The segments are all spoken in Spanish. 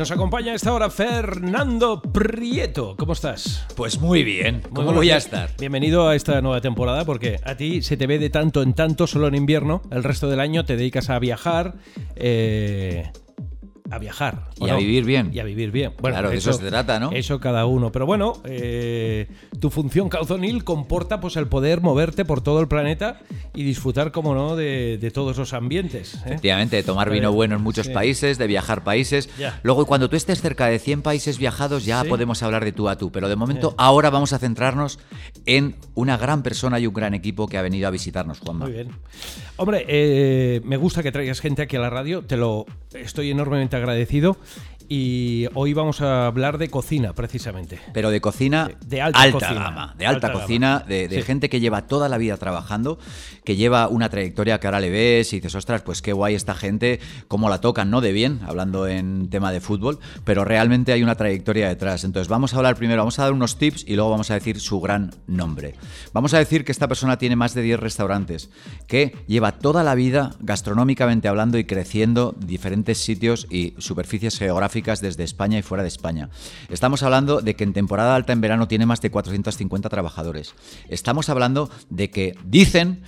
Nos acompaña a esta hora Fernando Prieto. ¿Cómo estás? Pues muy bien. ¿Cómo Muy voy a estar? Bienvenido a esta nueva temporada porque a ti se te ve de tanto en tanto solo en invierno. El resto del año te dedicas a viajar. eh, a viajar. ¿o Y a vivir bien. Y a vivir bien. Bueno, Claro, de eso se trata, ¿no? Eso cada uno. Pero bueno, eh, tu función cauzonil comporta pues el poder moverte por todo el planeta y disfrutar, como no, de, de todos los ambientes. ¿eh? Efectivamente, de tomar vino bueno en muchos sí. países, de viajar países. Ya. Luego, cuando tú estés cerca de 100 países viajados, ya Sí. podemos hablar de tú a tú. Pero de momento, ahora vamos a centrarnos en una gran persona y un gran equipo que ha venido a visitarnos, Juanma. Muy bien. Hombre, eh, me gusta que traigas gente aquí a la radio, te lo estoy enormemente agradecido. Y hoy vamos a hablar de cocina, precisamente. Pero de cocina De- de alta cocina. gama, de alta, Alta cocina, gama. de, de Sí. gente que lleva toda la vida trabajando, que lleva una trayectoria que ahora le ves y dices, ostras, pues qué guay esta gente, cómo la tocan, ¿no? De bien, hablando en tema de fútbol, pero realmente hay una trayectoria detrás. Entonces vamos a hablar primero, vamos a dar unos tips y luego vamos a decir su gran nombre. Vamos a decir que esta persona tiene más de 10 restaurantes, que lleva toda la vida gastronómicamente hablando y creciendo diferentes sitios y superficies geográficas desde España y fuera de España. Estamos hablando de que en temporada alta en verano tiene más de 450 trabajadores. Estamos hablando de que dicen,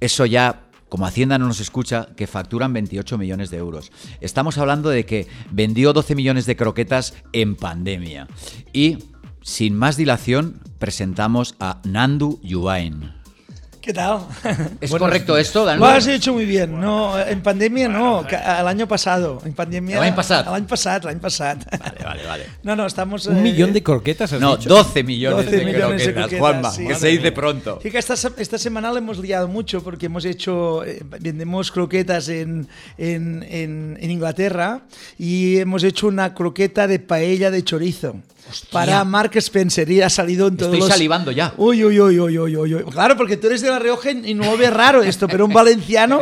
eso ya como Hacienda no nos escucha, que facturan 28 millones de euros. Estamos hablando de que vendió 12 millones de croquetas en pandemia. Y, sin más dilación, presentamos a Nandu Yuain. ¿Qué tal? ¿Es correcto esto, Lo Nandu? has hecho muy bien. No, en pandemia no, el año pasado. En pandemia. L'any passat. El año pasado, el año pasado. Vale, vale, vale. No, no, estamos. Un eh, millón de croquetas, has No, dicho? 12 millones, 12 de, millones de croquetas, croquetas, Juanma, sí. que se dice pronto. Sí que esta, esta semana le hemos liado mucho porque hemos hecho, eh, vendemos croquetas en, en, en- en Inglaterra y hemos hecho una croqueta de paella de chorizo. Para Mark Spencer y ha salido en todos Estoy los... salivando ya. Uy, uy, uy, uy, uy, uy. Claro, porque tú eres de La Rioja y no lo ves raro esto, pero un valenciano,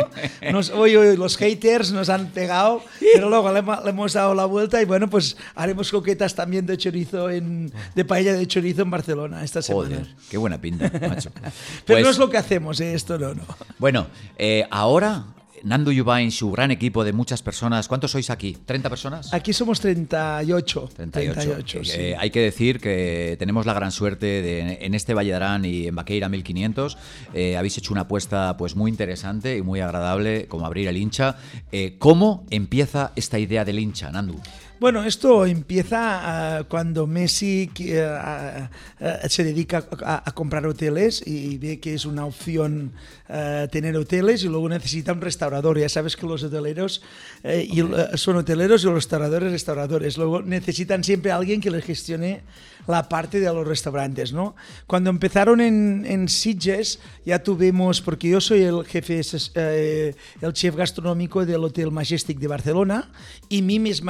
nos, uy, uy, los haters nos han pegado, pero luego le, hemos- le hemos dado la vuelta y bueno, pues haremos coquetas también de chorizo, en, de paella de chorizo en Barcelona esta semana. Joder, qué buena pinta, macho. Pero Pues, no es lo que hacemos, ¿eh? esto no, no. Bueno, eh, ahora Nandu Yubain, su gran equipo de muchas personas. ¿Cuántos sois aquí? ¿30 personas? Aquí somos 38. 38. 38, sí. Eh, hay que decir que tenemos la gran suerte de en este Valle de Arán y en Baqueira 1500 eh, habéis hecho una apuesta pues muy interesante y muy agradable como abrir el hincha. Eh, ¿Cómo empieza esta idea del hincha, Nandu? Bueno, esto empieza ah, cuando Messi que, ah, ah, se dedica a, a comprar hoteles y ve que es una opción ah, tener hoteles y luego necesita un restaurador. Ya sabes que los hoteleros eh, y, eh, son hoteleros y los restauradores restauradores. Luego necesitan siempre a alguien que les gestione la parte de los restaurantes, ¿no? Cuando empezaron en, en Sitges ya tuvimos, porque yo soy el jefe, eh, el chef gastronómico del Hotel Majestic de Barcelona y Mim es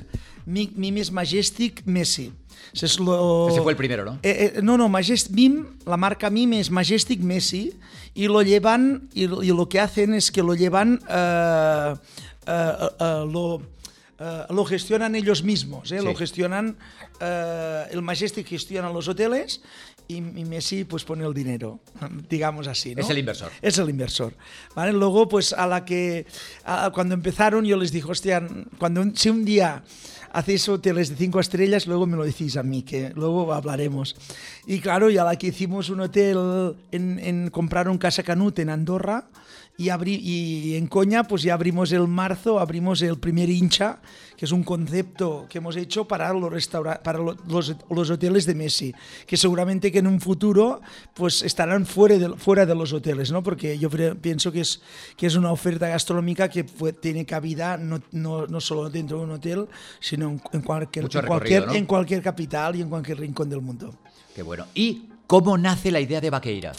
Majestic, Mi- Mim es Majestic Messi. Eso es lo- Ese fue el primero, ¿no? Eh, eh, no, no, Majest, Mim, la marca Mim es Majestic Messi y lo llevan, y, lo- y lo que hacen es que lo llevan, eh, eh, eh, lo, lo gestionan ellos mismos, ¿eh? Sí. lo gestionan, el Majestic gestiona los hoteles y, y Messi pues pone el dinero, digamos así. ¿no? Es el inversor. Es el inversor. ¿vale? Luego, pues a la que, a- cuando empezaron, yo les dije, hostia, cuando, si un día hacéis hoteles de cinco estrellas, luego me lo decís a mí, que luego hablaremos. Y claro, ya la que hicimos un hotel, en, en compraron Casa Canut en Andorra, y, abrí, y en Coña, pues ya abrimos el marzo, abrimos el primer hincha, que es un concepto que hemos hecho para los, para lo- los, los hoteles de Messi, que seguramente que en un futuro pues estarán fuera de, fuera de los hoteles, ¿no? Porque yo pienso que es, que es una oferta gastronómica que fue- tiene cabida no, no, no solo dentro de un hotel, sino en, en cualquier, en, cualquier, ¿no? en cualquier capital y en cualquier rincón del mundo. Qué bueno. ¿Y cómo nace la idea de Baqueira?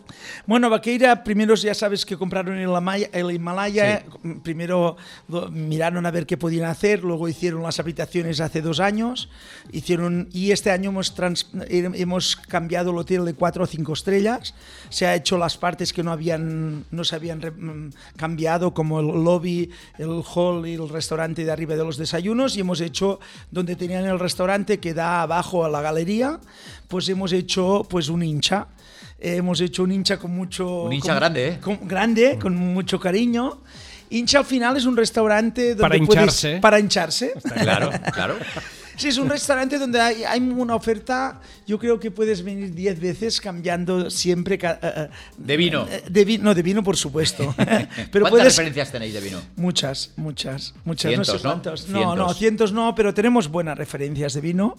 Bueno, Vaqueira, primero ya sabes que compraron el, Amaya- el Himalaya, primero lo- miraron a ver qué podían hacer, luego hicieron las habitaciones hace dos años, hicieron y este año hemos, trans- eh, hemos cambiado el hotel de cuatro o cinco estrellas, se ha hecho las partes que no, habían, no se habían mm, cambiado, como el lobby, el hall y el restaurante de arriba de los desayunos, y hemos hecho donde tenían el restaurante que da abajo a la galería, pues hemos hecho pues un hincha. Eh, hemos hecho un hincha con mucho... Un hincha con- grande, ¿eh? con- grande, con mucho cariño. Hincha al final es un restaurante donde Para puedes- hincharse. para hincharse. Claro, claro. Sí, es un restaurante donde hay, hay una oferta. Yo creo que puedes venir 10 veces cambiando siempre. eh, De vino. eh, De vino, no, de vino, por supuesto. Pero ¿Cuántas puedes. referencias tenéis de vino? Muchas, muchas, muchas. Cientos, no sé ¿no? cuántos. No, Cientos. no, cientos no, pero tenemos buenas referencias de vino.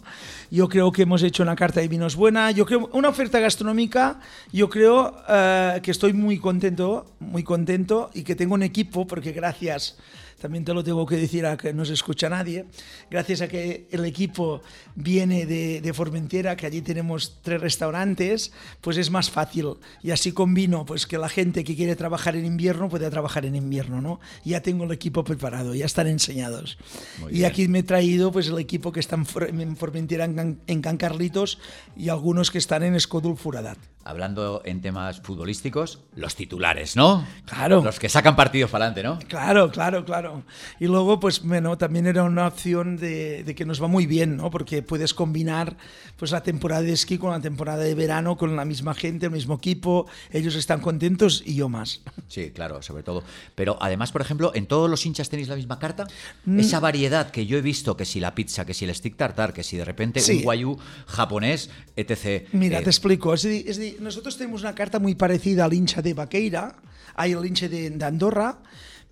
Yo creo que hemos hecho una carta de vinos buena. Yo creo una oferta gastronómica. Yo creo eh, que estoy muy contento, muy contento y que tengo un equipo porque gracias. También te lo tengo que decir a que no se escucha nadie. Gracias a que el equipo viene de, de Formentera, que allí tenemos tres restaurantes, pues es más fácil. Y así combino pues que la gente que quiere trabajar en invierno puede trabajar en invierno, ¿no? Ya tengo el equipo preparado, ya están enseñados. Muy y bien. aquí me he traído pues el equipo que está en, For- en Formentera, en Can, en Can Carlitos, y algunos que están en Escodul Furadat. Hablando en temas futbolísticos, los titulares, ¿no? Claro. Los que sacan partidos para adelante, ¿no? Claro, claro, claro. Y luego, pues, bueno, también era una opción de, de que nos va muy bien, ¿no? Porque puedes combinar pues la temporada de esquí con la temporada de verano, con la misma gente, el mismo equipo, ellos están contentos y yo más. Sí, claro, sobre todo. Pero además, por ejemplo, ¿en todos los hinchas tenéis la misma carta? Mm. Esa variedad que yo he visto, que si la pizza, que si el stick tartar, que si de repente Sí. un guayú japonés, etc. Mira, Eh, te explico. Es decir, es decir, nosotros tenemos una carta muy parecida al hincha de Baqueira, hay el hincha de, de Andorra,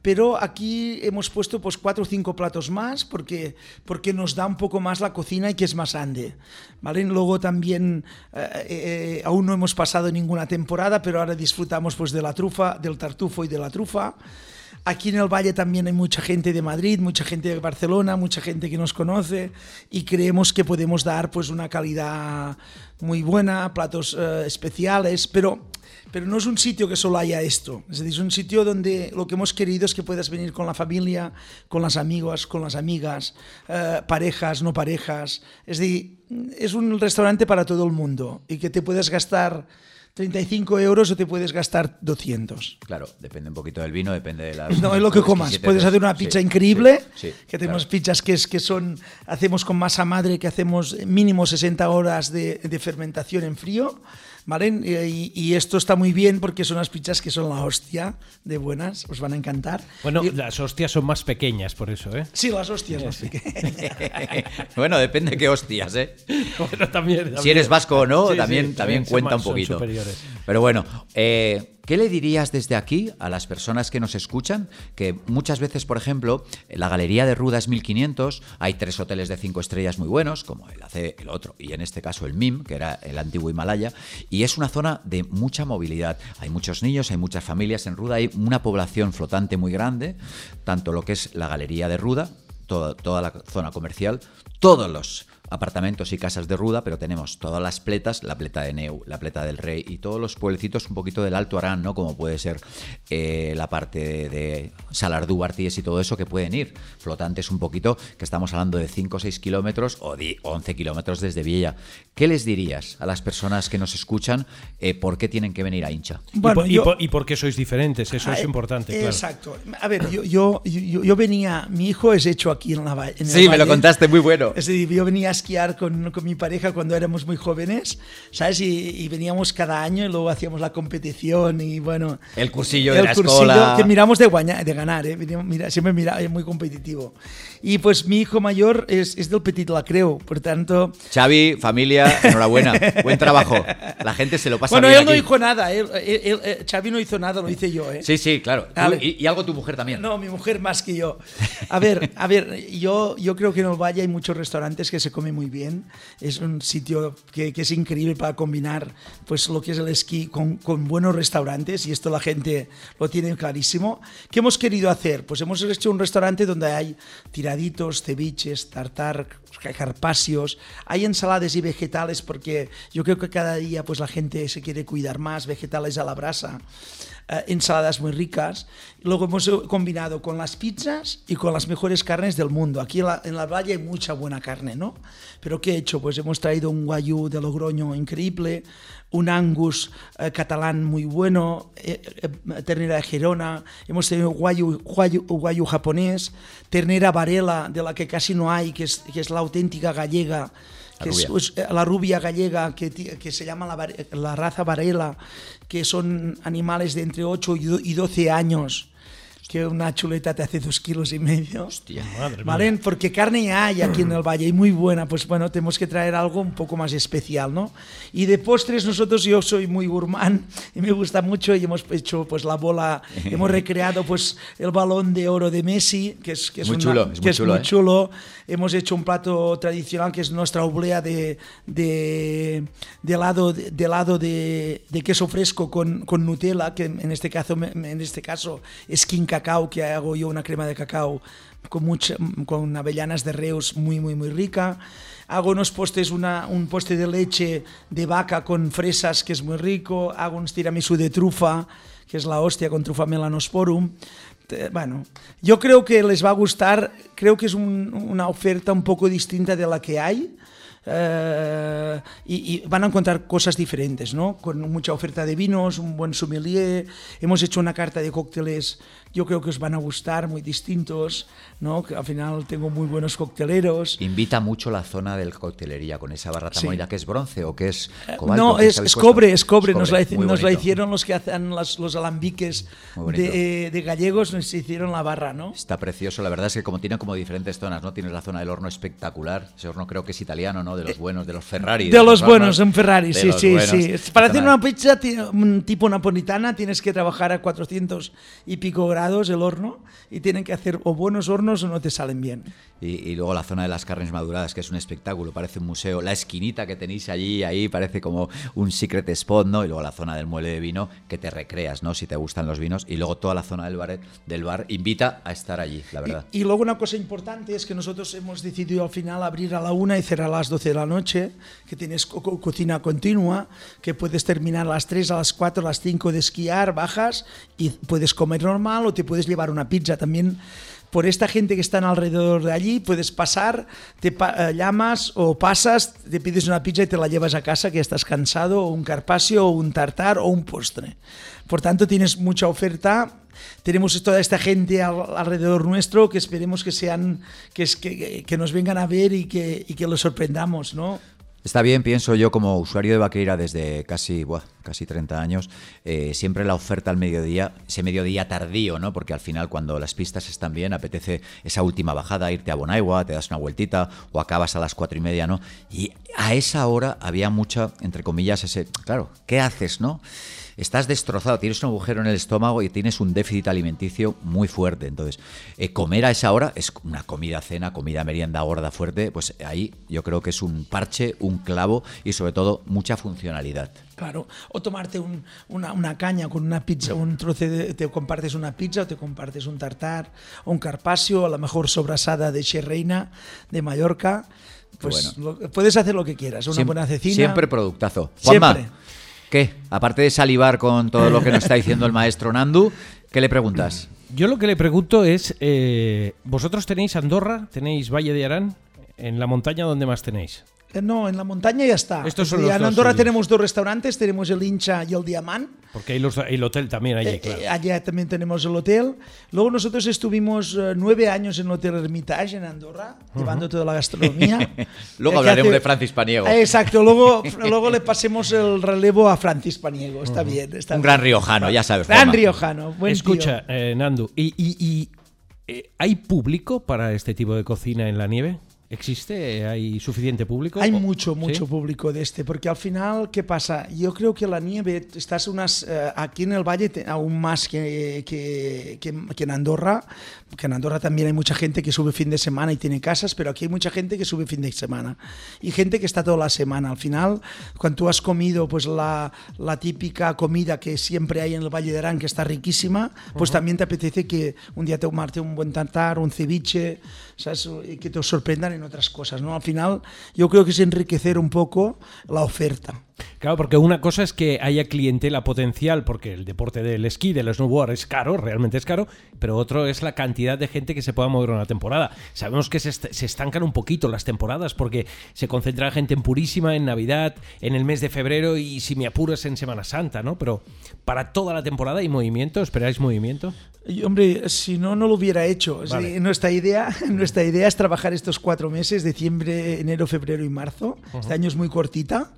pero aquí hemos puesto pues cuatro o cinco platos más porque, porque nos da un poco más la cocina y que es más grande. ¿vale? Luego también eh, eh, aún no hemos pasado ninguna temporada, pero ahora disfrutamos pues de la trufa, del tartufo y de la trufa. Aquí en el Valle también hay mucha gente de Madrid, mucha gente de Barcelona, mucha gente que nos conoce y creemos que podemos dar pues una calidad muy buena, platos eh, especiales, pero, pero no es un sitio que solo haya esto. Es decir, es un sitio donde lo que hemos querido es que puedas venir con la familia, con las amigas, con las amigas, eh, parejas, no parejas. Es decir, es un restaurante para todo el mundo y que te puedes gastar 35 euros o te puedes gastar 200. Claro, depende un poquito del vino, depende de la. No es lo que comas. Puedes hacer una pizza increíble, que tenemos pizzas que, es, que son, hacemos con masa madre, que hacemos mínimo 60 horas de, de fermentación en frío, ¿vale? Y, y esto está muy bien porque son unas pizzas que son la hostia de buenas, os van a encantar. Bueno, Y- las hostias son más pequeñas por eso, ¿eh? sí, las hostias. las pequeñas. bueno, depende qué hostias, ¿eh? Bueno, también, Si eres vasco o no, Sí, sí, también, también cuenta más- un son poquito. superiores. Pero bueno, eh, ¿qué le dirías desde aquí a las personas que nos escuchan? Que muchas veces, por ejemplo, en la Galería de Ruda es 1500, hay tres hoteles de cinco estrellas muy buenos, como el AC, el otro, y en este caso el MIM, que era el antiguo Himalaya, y es una zona de mucha movilidad. Hay muchos niños, hay muchas familias en Ruda, hay una población flotante muy grande, tanto lo que es la Galería de Ruda, toda la zona comercial, todos los apartamentos y casas de Ruda, pero tenemos todas las pletas, la pleta de Neu, la pleta del Rey y todos los pueblecitos un poquito del Alto Arán, ¿no? Como puede ser eh, la parte de, de Salardú, Arties y todo eso que pueden ir. Flotantes un poquito, que estamos hablando de 5 o 6 kilómetros o de 11 kilómetros desde Villa. ¿Qué les dirías a las personas que nos escuchan eh, por qué tienen que venir a Hincha? Y por- y, yo- por, y por qué sois diferentes, eso es Ah, importante, eh, claro. Exacto. A ver, yo, yo, yo, yo venía, mi hijo es hecho aquí en la en el Sí, me lo contaste, muy bueno. Es decir, yo venía a esquiar con, con mi pareja cuando éramos muy jóvenes, ¿sabes? Y, y veníamos cada año y luego hacíamos la competición y bueno. El cursillo de el la cursillo escuela. que miramos de, guaña- de ganar, ¿eh? Veníamos- Mira, siempre mira, es muy competitivo. Y pues mi hijo mayor es, es del Petit La Creu, por tanto. Xavi, familia, enhorabuena. Buen trabajo. La gente se lo pasa Bueno, bien él no aquí. hizo nada, él, él- él- eh, Xavi no hizo nada, lo hice yo, ¿eh? Sí, sí, claro. Tú- y, y algo tu mujer también. No, mi mujer más que yo. A ver, a ver, yo, yo creo que en Valle hay muchos restaurantes que se come muy bien. Es un sitio que, que es increíble para combinar pues lo que es el esquí con, con buenos restaurantes y esto la gente lo tiene clarísimo. ¿Qué hemos querido hacer? Pues hemos hecho un restaurante donde hay tiraditos, ceviches, tartar, carpacios, hay ensaladas y vegetales porque yo creo que cada día pues la gente se quiere cuidar más, vegetales a la brasa eh, ensaladas muy ricas. Luego hemos combinado con las pizzas y con las mejores carnes del mundo. Aquí en la, en la playa hay mucha buena carne, ¿no? Pero ¿qué he hecho? Pues hemos traído un guayú de Logroño increíble, un angus eh, catalán muy bueno, eh, eh, ternera de Gerona, hemos tenido guayu, guayu, guayu japonés, ternera varela, de la que casi no hay, que es, que es la auténtica gallega que es, rubia. es, eh, la rubia gallega, que, que se llama la, la raza Varela, que son animales de entre 8 y do- y 12 años. Que una chuleta te hace dos kilos y medio. Hostia. Madre ¿Vale? mía. Porque carne hay aquí en el valle y muy buena, pues bueno, tenemos que traer algo un poco más especial, ¿no? Y de postres nosotros, yo soy muy gourmand y me gusta mucho y hemos hecho pues la bola, hemos recreado pues el balón de oro de Messi, que es, que es, Muy una- chulo, es que muy es chulo, muy ¿eh? chulo. Hemos hecho un plato tradicional que es nuestra oblea de, de, de helado, de, de helado de, de queso fresco con, con Nutella, que en este caso, en este caso es King Cacao, que hago yo una crema de cacao con, mucha, con avellanas de Reus muy, muy, muy rica. Hago unos postres, una, un postre de leche de vaca con fresas, que es muy rico. Hago un tiramisú de trufa, que es la hostia con trufa melanosporum. Bueno, yo creo que les va a gustar, creo que es un- una oferta un poco distinta de la que hay. eh, y, y van a encontrar cosas diferentes, ¿no? Con mucha oferta de vinos, un buen sommelier. Hemos hecho una carta de cócteles, yo creo que os van a gustar, muy distintos, ¿no? Que al final tengo muy buenos cocteleros. Invita mucho la zona del coctelería con esa barra tan Sí. que es bronce o que es cobalto. No, ¿qué es, habéis es cobre, es cobre. Nos, la, nos la hicieron los que hacen las- los alambiques de, de gallegos, nos hicieron la barra, ¿no? Está precioso, la verdad es que como tiene como diferentes zonas, ¿no? Tienes la zona del horno espectacular, ese horno creo que es italiano, ¿no? De los buenos, de los Ferrari. Eh, De los buenos, en Ferrari, sí, sí, buenos. sí. Para hacer una pizza tipo napolitana tienes que trabajar a 400 y pico grados el horno y tienen que hacer o buenos hornos o no te salen bien. Y, y luego la zona de las carnes maduradas, que es un espectáculo, parece un museo. La esquinita que tenéis allí, ahí parece como un secret spot, ¿no? Y luego la zona del mueble de vino, que te recreas, ¿no? Si te gustan los vinos. Y luego toda la zona del bar, del bar invita a estar allí, la verdad. Y, y luego una cosa importante es que nosotros hemos decidido al final abrir a la una y cerrar a las 12 de la noche, que tienes co- co- cocina continua, que puedes terminar a las 3, a las 4, a las 5 de esquiar, bajas y puedes comer normal o te puedes llevar una pizza también. Por esta gente que están alrededor de allí, puedes pasar, te eh, llamas o pasas, te pides una pizza y te la llevas a casa que estás cansado, o un carpaccio, o un tartar, o un postre. Por tanto, tienes mucha oferta. Tenemos toda esta gente al- alrededor nuestro que esperemos que sean, que, que, que nos vengan a ver y que, y que los sorprendamos, ¿no? Está bien, pienso yo como usuario de Vaqueira desde casi, buah, casi 30 años, eh, siempre la oferta al mediodía, ese mediodía tardío, ¿no? Porque al final cuando las pistas están bien, apetece esa última bajada, irte a Bonaigua, te das una vueltita o acabas a las cuatro y media, ¿no? Y a esa hora había mucha, entre comillas, ese, claro, ¿qué haces, no? Estás destrozado, tienes un agujero en el estómago y tienes un déficit alimenticio muy fuerte. Entonces, eh, comer a esa hora es una comida cena, comida merienda gorda fuerte, pues ahí yo creo que es un parche, un clavo y sobre todo mucha funcionalidad. Claro, o tomarte un- una, una caña con una pizza, un trozo de, te compartes una pizza o te compartes un tartar o un carpaccio, a lo mejor sobrasada de Reina de Mallorca. Pues lo- puedes hacer lo que quieras, una buena cecina. Siempre productazo. Juanma, Siempre. ¿Qué? Aparte de salivar con todo lo que nos está diciendo el maestro Nandu, ¿qué le preguntas? Yo lo que le pregunto es, eh, ¿vosotros tenéis Andorra? ¿Tenéis Valle de Arán? ¿En la montaña dónde más tenéis? Eh, No, en la montaña ya está. Estos Es son los en Andorra tenemos dos restaurantes, tenemos el Hincha y el Diamant. Porque hay los- el hotel también allí, Eh, claro. eh, allá también tenemos el hotel. Luego nosotros estuvimos eh, nueve años en el Hotel Hermitage en Andorra, llevando toda la gastronomía. Luego Eh, hablaremos hace- de Francis Paniego. Eh, Exacto, luego, luego le pasemos el relevo a Francis Paniego. Está bien. Está Un bien. gran riojano, ya sabes. Gran Juanma. riojano. Buen Escucha, tío. eh, Nandu, ¿y, y- y, eh, hay público para este tipo de cocina en la nieve? ¿Existe? ¿Hay suficiente público? Hay ¿O- mucho, sí? mucho público de este, porque al final, ¿qué pasa? Yo creo que la nieve, estás unas, eh, aquí en el valle te- aún más que, que, que- que en Andorra, que en Andorra también hay mucha gente que sube fin de semana y tiene casas, pero aquí hay mucha gente que sube fin de semana y gente que está toda la semana. Al final, cuando tú has comido pues la, la típica comida que siempre hay en el Valle de Arán, que está riquísima, pues también te apetece que un día tomarte un buen tartar, un ceviche, ¿sabes? que te sorprendan en otras cosas. ¿no? Al final, yo creo que es enriquecer un poco la oferta. Claro, porque una cosa es que haya clientela potencial, porque el deporte del esquí, del snowboard es caro, realmente es caro, pero otro es la cantidad de gente que se pueda mover en una temporada. Sabemos que se, est- se estancan un poquito las temporadas porque se concentra gente en Purísima, en Navidad, en el mes de febrero y si me apuras en Semana Santa, ¿no? Pero para toda la temporada hay movimiento, ¿esperáis movimiento? Y, hombre, si no, no lo hubiera hecho. Es Vale. decir, nuestra, idea, nuestra idea es trabajar estos cuatro meses, diciembre, enero, febrero y marzo. Este año es muy cortita.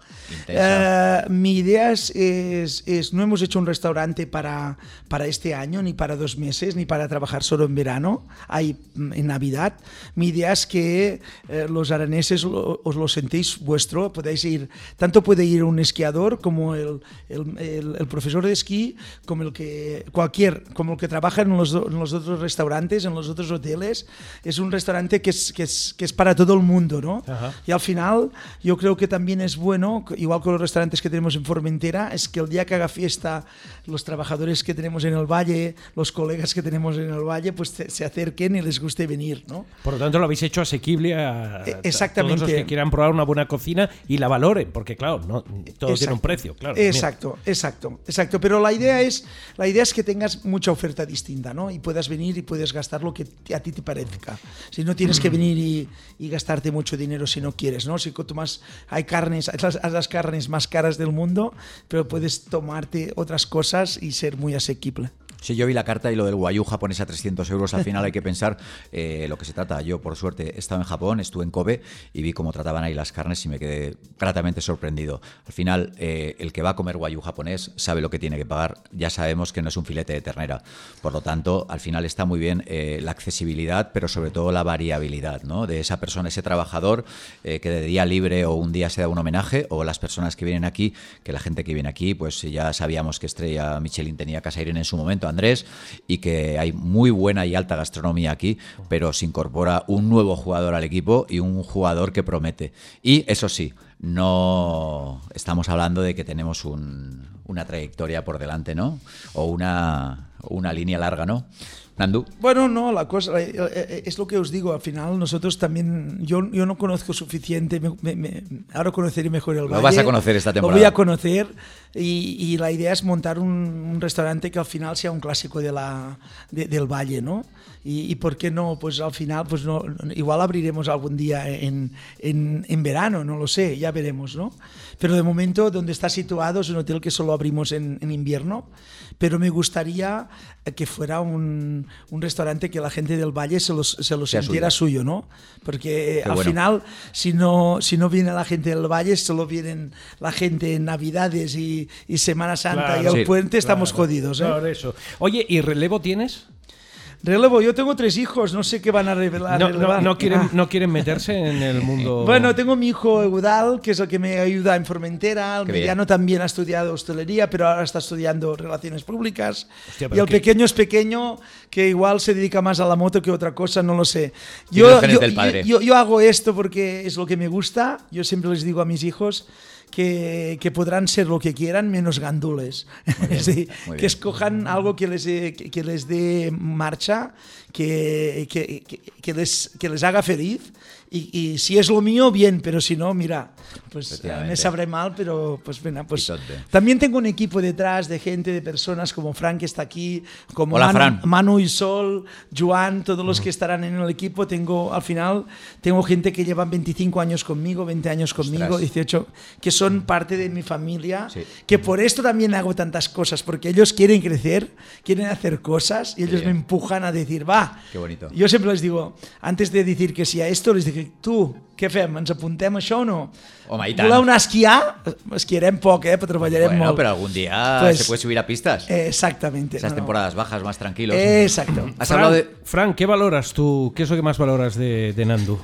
Eh, mi idea es, es- es- no hemos hecho un restaurante para, para este año, ni para dos meses, ni para trabajar solo en verano, hay mm, en Navidad. Mi idea es que eh, los araneses lo- os lo sentéis vuestro, podéis ir, tanto puede ir un esquiador como el, el- el- el profesor de esquí, como el que cualquier, como el que trabaja en los, en los otros restaurantes, en los otros hoteles. Es un restaurante que es, que es, que es para todo el mundo, ¿no? Ajá. Y al final, yo creo que también es bueno, igual que los restaurantes que tenemos en Formentera, es que el día que haga fiesta, los trabajadores que tenemos en el valle, los colegas que tenemos en el valle, pues se acerquen y les guste venir, ¿no? Por lo tanto, lo habéis hecho asequible a, a exactamente. todos los que quieran probar una buena cocina y la valoren, porque claro, no, todo tiene Exacto. un precio, claro. también. Exacto, exacto, exacto. Pero la idea es, la idea es que tengas mucha oferta distinta, ¿no? Y puedas venir y puedes gastar lo que a ti te parezca. Si no tienes que venir y, y gastarte mucho dinero si no quieres, ¿no? Si tú más hay carnes, las, las carnes más caras del mundo, pero puedes tomarte otras cosas y ser muy asequible. Sí, yo vi la carta y lo del guayú japonés a 300 euros. Al final hay que pensar eh, lo que se trata. Yo, por suerte, he estado en Japón, estuve en Kobe y vi cómo trataban ahí las carnes y me quedé gratamente sorprendido. Al final, eh, el que va a comer guayú japonés sabe lo que tiene que pagar. Ya sabemos que no es un filete de ternera. Por lo tanto, al final está muy bien eh, la accesibilidad, pero sobre todo la variabilidad ¿no? de esa persona, ese trabajador que de día libre o un día se da un homenaje, o las personas que vienen aquí, que la gente que viene aquí, pues ya sabíamos que Estrella Michelin tenía Casa Irene en su momento, Andrés, y que hay muy buena y alta gastronomía aquí, pero se incorpora un nuevo jugador al equipo y un jugador que promete. Y eso sí, no estamos hablando de que tenemos un- una trayectoria por delante, ¿no? O una, una línea larga, ¿no? Nandu. Bueno, no, la cosa eh, eh, es lo que os digo. Al final, nosotros también, yo, yo no conozco suficiente. me- me- ahora conoceré mejor el Lo valle. vas a conocer esta Lo temporada. voy a conocer y, y la idea es montar un, un restaurante que al final sea un clásico de la, de- del valle, ¿no? Y, y por qué no, pues al final, pues no, igual abriremos algún día en, en, en verano, no lo sé, ya veremos, ¿no? Pero de momento, donde está situado es un hotel que solo abrimos en, en invierno, pero me gustaría que fuera un, un restaurante que la gente del valle se, los- se lo sintiera suyo, ¿no? Porque Qué al bueno. final, si no, si no viene la gente del valle, solo vienen la gente en Navidades y, y Semana Santa Claro. y el Sí. puente, estamos Claro, jodidos. ¿eh? claro, eso. Oye, ¿y relevo tienes? Relevo, yo tengo tres hijos, no sé qué van a revelar. No, no, no quieren, Ah. no quieren meterse en el mundo. Bueno, tengo mi hijo Eudal, que es el que me ayuda en Formentera. El Qué bien. mediano también ha estudiado hostelería, pero ahora está estudiando relaciones públicas. Hostia, y el qué- pequeño es pequeño, que igual se dedica más a la moto que otra cosa, no lo sé. Del padre. yo- yo hago esto porque es lo que me gusta. Yo siempre les digo a mis hijos que, que podrán ser lo que quieran menos gandules. Es decir, muy que bien. escojan algo que les, que, que les dé marcha, que, que, que- que les, que les haga feliz. Y, y si es lo mío, bien, pero si no, mira, pues me sabré mal, pero pues venga, pues también tengo un equipo detrás de gente, de personas como Frank que está aquí, como Hola, Manu, Fran. Manu y Sol, Joan, todos los que estarán en el equipo. Tengo, al final, tengo gente que llevan 25 años conmigo, 20 años conmigo, Ostras. 18, que son parte de mi familia, Sí. que por esto también hago tantas cosas, porque ellos quieren crecer, quieren hacer cosas y ellos me empujan a decir, va. Qué bonito. Yo siempre les digo, antes de decir que sí a esto, les dije, tu, què fem? Ens apuntem a això o no? Home, i tant. Voleu anar a esquiar? Esquiarem poc, eh? però treballarem Bueno, molt. pero algún día Pues- se puede subir a pistas. Exactamente. Esas no, no. temporadas bajas, más tranquilos. Exacto. Has Fran, hablado de. Fran, ¿qué valoras tú? ¿Qué es lo que más valoras de, de Nandu?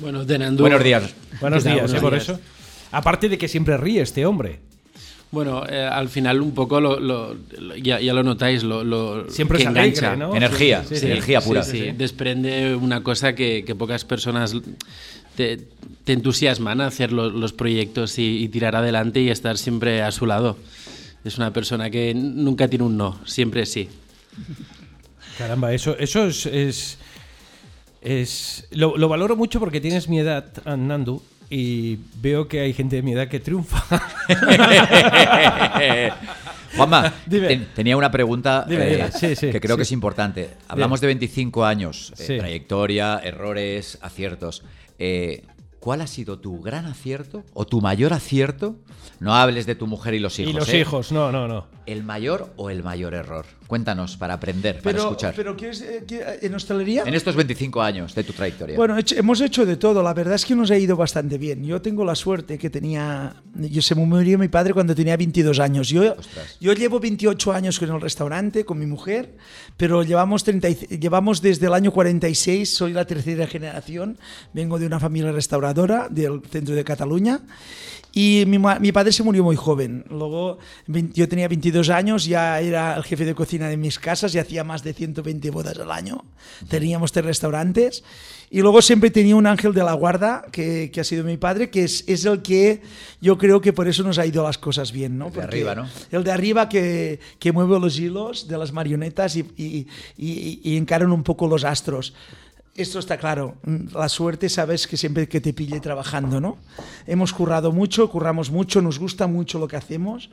Bueno, de Nandú- Buenos días. Buenos días, ¿eh? Por eso. Aparte de que siempre ríe este hombre. Bueno, eh, al final un poco lo, lo- lo- ya, ya lo notáis, lo, lo Siempre que es alegre, engancha. ¿no? Energía, Sí, sí, energía Sí, pura. sí, desprende una cosa que, que pocas personas te, te entusiasman a hacer lo- los proyectos y, y tirar adelante y estar siempre a su lado. Es una persona que nunca tiene un no, siempre sí. Caramba, eso, eso es. es, es- lo, lo valoro mucho porque tienes mi edad, Nandu, y veo que hay gente de mi edad que triunfa. Juanma, ten- tenía una pregunta Dime, eh, dime. Sí, sí, que creo sí. que es importante. Hablamos de 25 años, eh, trayectoria, errores, aciertos. Eh, ¿Cuál ha sido tu gran acierto o tu mayor acierto? No hables de tu mujer y los hijos. y los hijos, no, no, no. ¿El mayor o el mayor error? Cuéntanos para aprender, para Pero, escuchar. pero ¿qué es, eh, qué- en hostelería? en estos 25 años de tu trayectoria. Bueno, hemos hecho de todo. La verdad es que nos ha ido bastante bien. Yo tengo la suerte que tenía. Yo se me murió mi padre cuando tenía 22 años. Yo, Ostras. yo llevo 28 años con el restaurante, con mi mujer, pero llevamos, 30, y- llevamos desde el año 46. Soy la tercera generación. Vengo de una familia restauradora del centro de Cataluña. Y mi, mi padre se murió muy joven. Luego, yo tenía 22 años, ya era el jefe de cocina de mis casas y hacía más de 120 bodas al año. Teníamos tres restaurantes. Y luego siempre tenía un ángel de la guarda, que, que ha sido mi padre, que es, es el que yo creo que por eso nos ha ido las cosas bien. ¿no? El de Porque arriba, ¿no? El de arriba que, que mueve los hilos de las marionetas y, y, y- y encaran un poco los astros. Esto está claro. La suerte, sabes que siempre que te pille trabajando, ¿no? Hemos currado mucho, curramos mucho, nos gusta mucho lo que hacemos.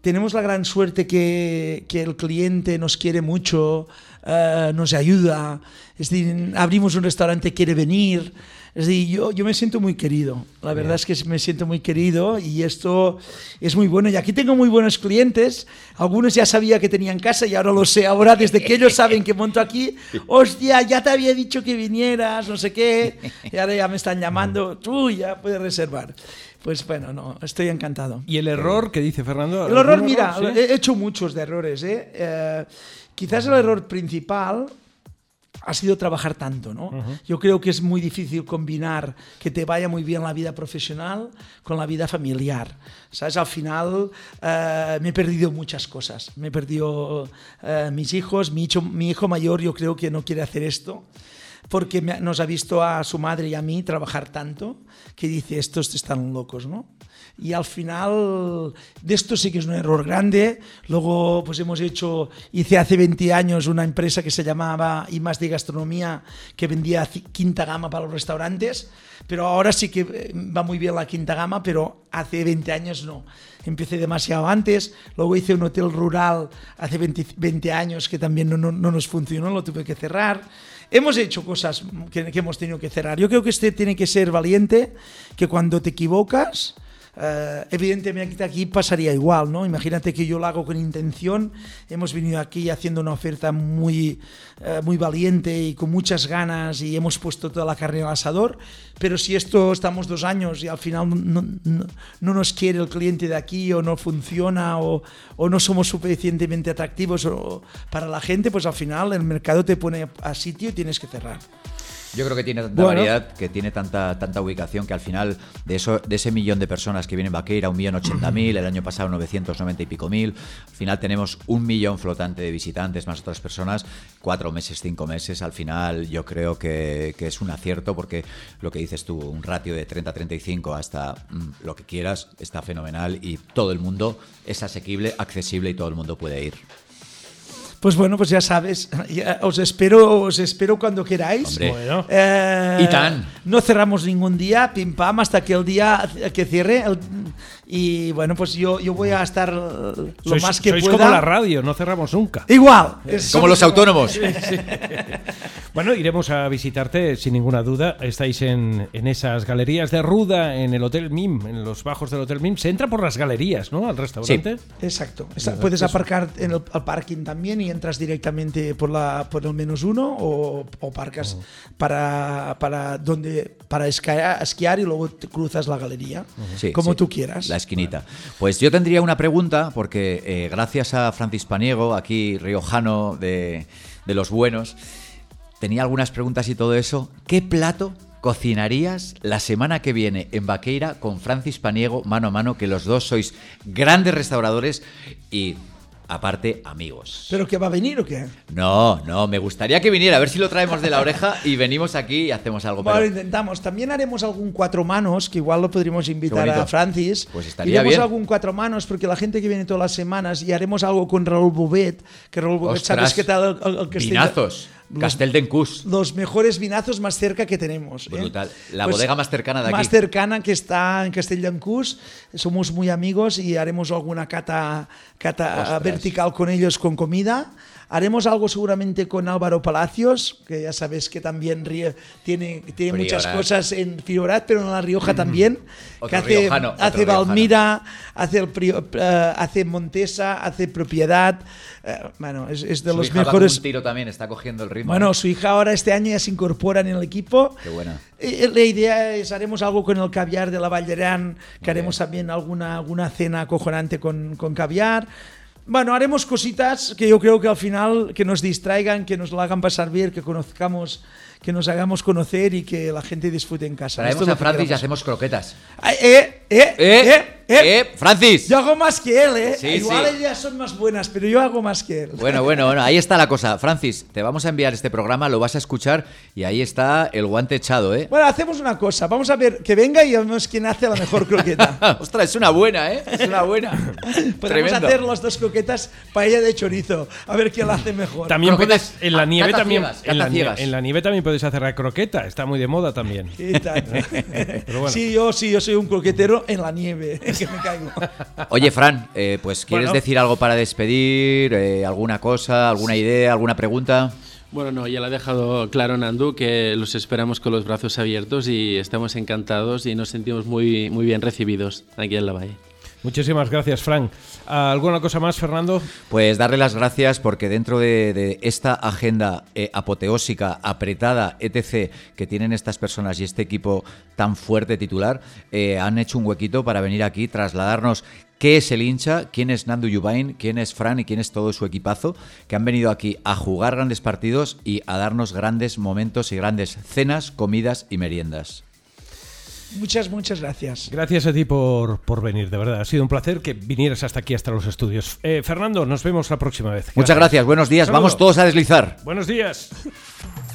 Tenemos la gran suerte que, que el cliente nos quiere mucho, eh, nos ayuda. Es decir, abrimos un restaurante, quiere venir. Es decir, yo, yo me siento muy querido. La verdad es que me siento muy querido y esto es muy bueno. Y aquí tengo muy buenos clientes. Algunos ya sabía que tenían casa y ahora lo sé. Ahora, desde que ellos saben que monto aquí, hostia, ya te había dicho que vinieras, no sé qué. Y ahora ya me están llamando, tú ya puedes reservar. Pues bueno, no, estoy encantado. ¿Y el error que dice Fernando? El error, ¿Algún mira, error? Sí. he hecho muchos de errores. ¿eh? Eh, quizás el error principal ha sido trabajar tanto, ¿no? Yo creo que es muy difícil combinar que te vaya muy bien la vida profesional con la vida familiar. ¿Sabes? Al final eh, me he perdido muchas cosas. Me he perdido eh, mis hijos, mi hijo, mi hijo mayor yo creo que no quiere hacer esto porque nos ha visto a su madre y a mí trabajar tanto que dice, estos están locos, ¿no? Y al final, de esto sí que es un error grande. Luego, pues hemos hecho, hice hace 20 años una empresa que se llamaba I más de Gastronomía, que vendía quinta gama para los restaurantes, pero ahora sí que eh, va muy bien la quinta gama, pero hace 20 años no. Empecé demasiado antes, luego hice un hotel rural hace 20, 20 años que también no, no- no nos funcionó, lo tuve que cerrar. Hemos hecho cosas que, hemos tenido que cerrar. Yo creo que este tiene que ser valiente, que cuando te equivocas, eh, evidentemente aquí pasaría igual, ¿no? Imagínate que yo lo hago con intención, hemos venido aquí haciendo una oferta muy, eh, muy valiente y con muchas ganas y hemos puesto toda la carne al asador, pero si esto estamos dos años y al final no, no- no nos quiere el cliente de aquí o no funciona o, no somos suficientemente atractivos para la gente, pues al final el mercado te pone a sitio y tienes que cerrar. Yo creo que tiene tanta Bueno. variedad, que tiene tanta, tanta ubicación que al final de eso, de ese millón de personas que vienen Vaqueira, un millón ochenta mil, el año pasado 990 y pico mil, al final tenemos un millón flotante de visitantes más otras personas, cuatro meses, cinco meses, al final yo creo que, que es un acierto porque lo que dices tú, un ratio de 30-35 hasta mm, lo que quieras está fenomenal y todo el mundo es asequible, accesible y todo el mundo puede ir. Pues bueno, pues ya sabes, ya os espero, os espero cuando queráis. Bueno. Eh, Y tan. No cerramos ningún día, pim pam, hasta que el día que cierre. el- y bueno, pues yo, yo voy a estar eh, lo Sois, más que sois pueda. como la radio, no cerramos nunca. Igual. es- Como los autónomos. Bueno, iremos a visitarte sin ninguna duda. Estáis en, en esas galerías de Ruda, en el Hotel MIM, en los bajos del Hotel MIM. Se entra por las galerías, ¿no? Al restaurante. Exacto. Esa- puedes aparcar en el al parking también y entras directamente por, la, por el menos uno o, o parcas para, para, donde, para esquiar, esquiar y luego te cruzas la galería. Sí, como sí, tú quieras. La esquinita. Pues yo tendría una pregunta, porque eh, gracias a Francis Paniego, aquí riojano de, de los buenos, tenía algunas preguntas y todo eso. ¿Qué plato cocinarías la semana que viene en Vaqueira con Francis Paniego mano a mano, que los dos sois grandes restauradores y aparte amigos? ¿Pero que va a venir o qué? No, no, me gustaría que viniera, a ver si lo traemos de la oreja y venimos aquí y hacemos algo. Bueno, pero- intentamos. También haremos algún cuatro manos, que igual lo podríamos invitar a Francis. Pues estaría Iremos bien. algún cuatro manos, porque la gente que viene todas las semanas, y haremos algo con Raúl Bobet, que Raúl Bobet, Ostras, ¿sabes qué tal? El, el- el Castell- Vinazos, Los- Castel d'Encús. Los mejores vinazos más cerca que tenemos. ¿eh? Brutal. La bodega más cercana de aquí. Más cercana que está en Castelldancús. Somos muy amigos y haremos alguna cata, cata Ostras. vertical con ellos con comida. Haremos algo seguramente con Álvaro Palacios, que ya sabes que también ríe- tiene, tiene muchas cosas en Priorat, pero en La Rioja también. Que hace, riojano, hace. Valmira, hace, el eh, hace Montesa, hace Propiedad. eh, bueno, es, es de Su los hija va mejores. un tiro también, está cogiendo el ritmo. Bueno, su hija ahora este año ya se incorpora en el equipo. Qué buena. Eh, La idea es, haremos algo con el caviar de la Vallerán, que haremos también alguna, alguna cena acojonante con, con caviar. Bueno, haremos cositas que yo creo que al final que nos distraigan, que nos lo hagan pasar bien, que conozcamos, que nos hagamos conocer y que la gente disfrute en casa. Traemos Esto a Francis y hacemos croquetas. Ay, Eh, eh, ¡Eh! eh, eh, ¡Eh! ¡Francis! Yo hago más que él, ¿eh? Sí, Igual sí. ellas son más buenas, pero yo hago más que él. Bueno, bueno, bueno, ahí está la cosa. Francis, te vamos a enviar este programa, lo vas a escuchar y ahí está el guante echado, ¿eh? Bueno, hacemos una cosa. Vamos a ver que venga y vemos quién hace la mejor croqueta. Ostras, es una buena, ¿eh? Es una buena. Podemos Tremendo. hacer las dos croquetas paella de chorizo. A ver quién la hace mejor. También Croquetas puedes, en la nieve también, ciegas, en, la cata nie- ciegas. en la nieve también puedes hacer la croqueta, está muy de moda también. ¿Qué tal? Pero bueno. Sí, yo sí, yo soy un croquetero en la nieve, que me caigo. Oye, Fran, eh, pues ¿quieres Bueno. decir algo para despedir? Eh, ¿Alguna cosa, alguna idea, alguna pregunta? Bueno, no, ya lo ha dejado claro Nandu, que los esperamos con los brazos abiertos y estamos encantados y nos sentimos muy, muy bien recibidos aquí en la Valle. Muchísimas gracias, Frank. ¿Alguna cosa más, Fernando? Pues darle las gracias porque dentro de, de esta agenda eh, apoteósica, apretada, etc., que tienen estas personas y este equipo tan fuerte titular, eh, han hecho un huequito para venir aquí, trasladarnos qué es el hincha, quién es Nando Yubain, quién es Fran y quién es todo su equipazo, que han venido aquí a jugar grandes partidos y a darnos grandes momentos y grandes cenas, comidas y meriendas. Muchas, muchas gracias. Gracias a ti por, por venir, de verdad. Ha sido un placer que vinieras hasta aquí, hasta los estudios. Eh, Fernando, nos vemos la próxima vez. Muchas gracias, buenos días, Saludo. vamos todos a deslizar. Buenos días.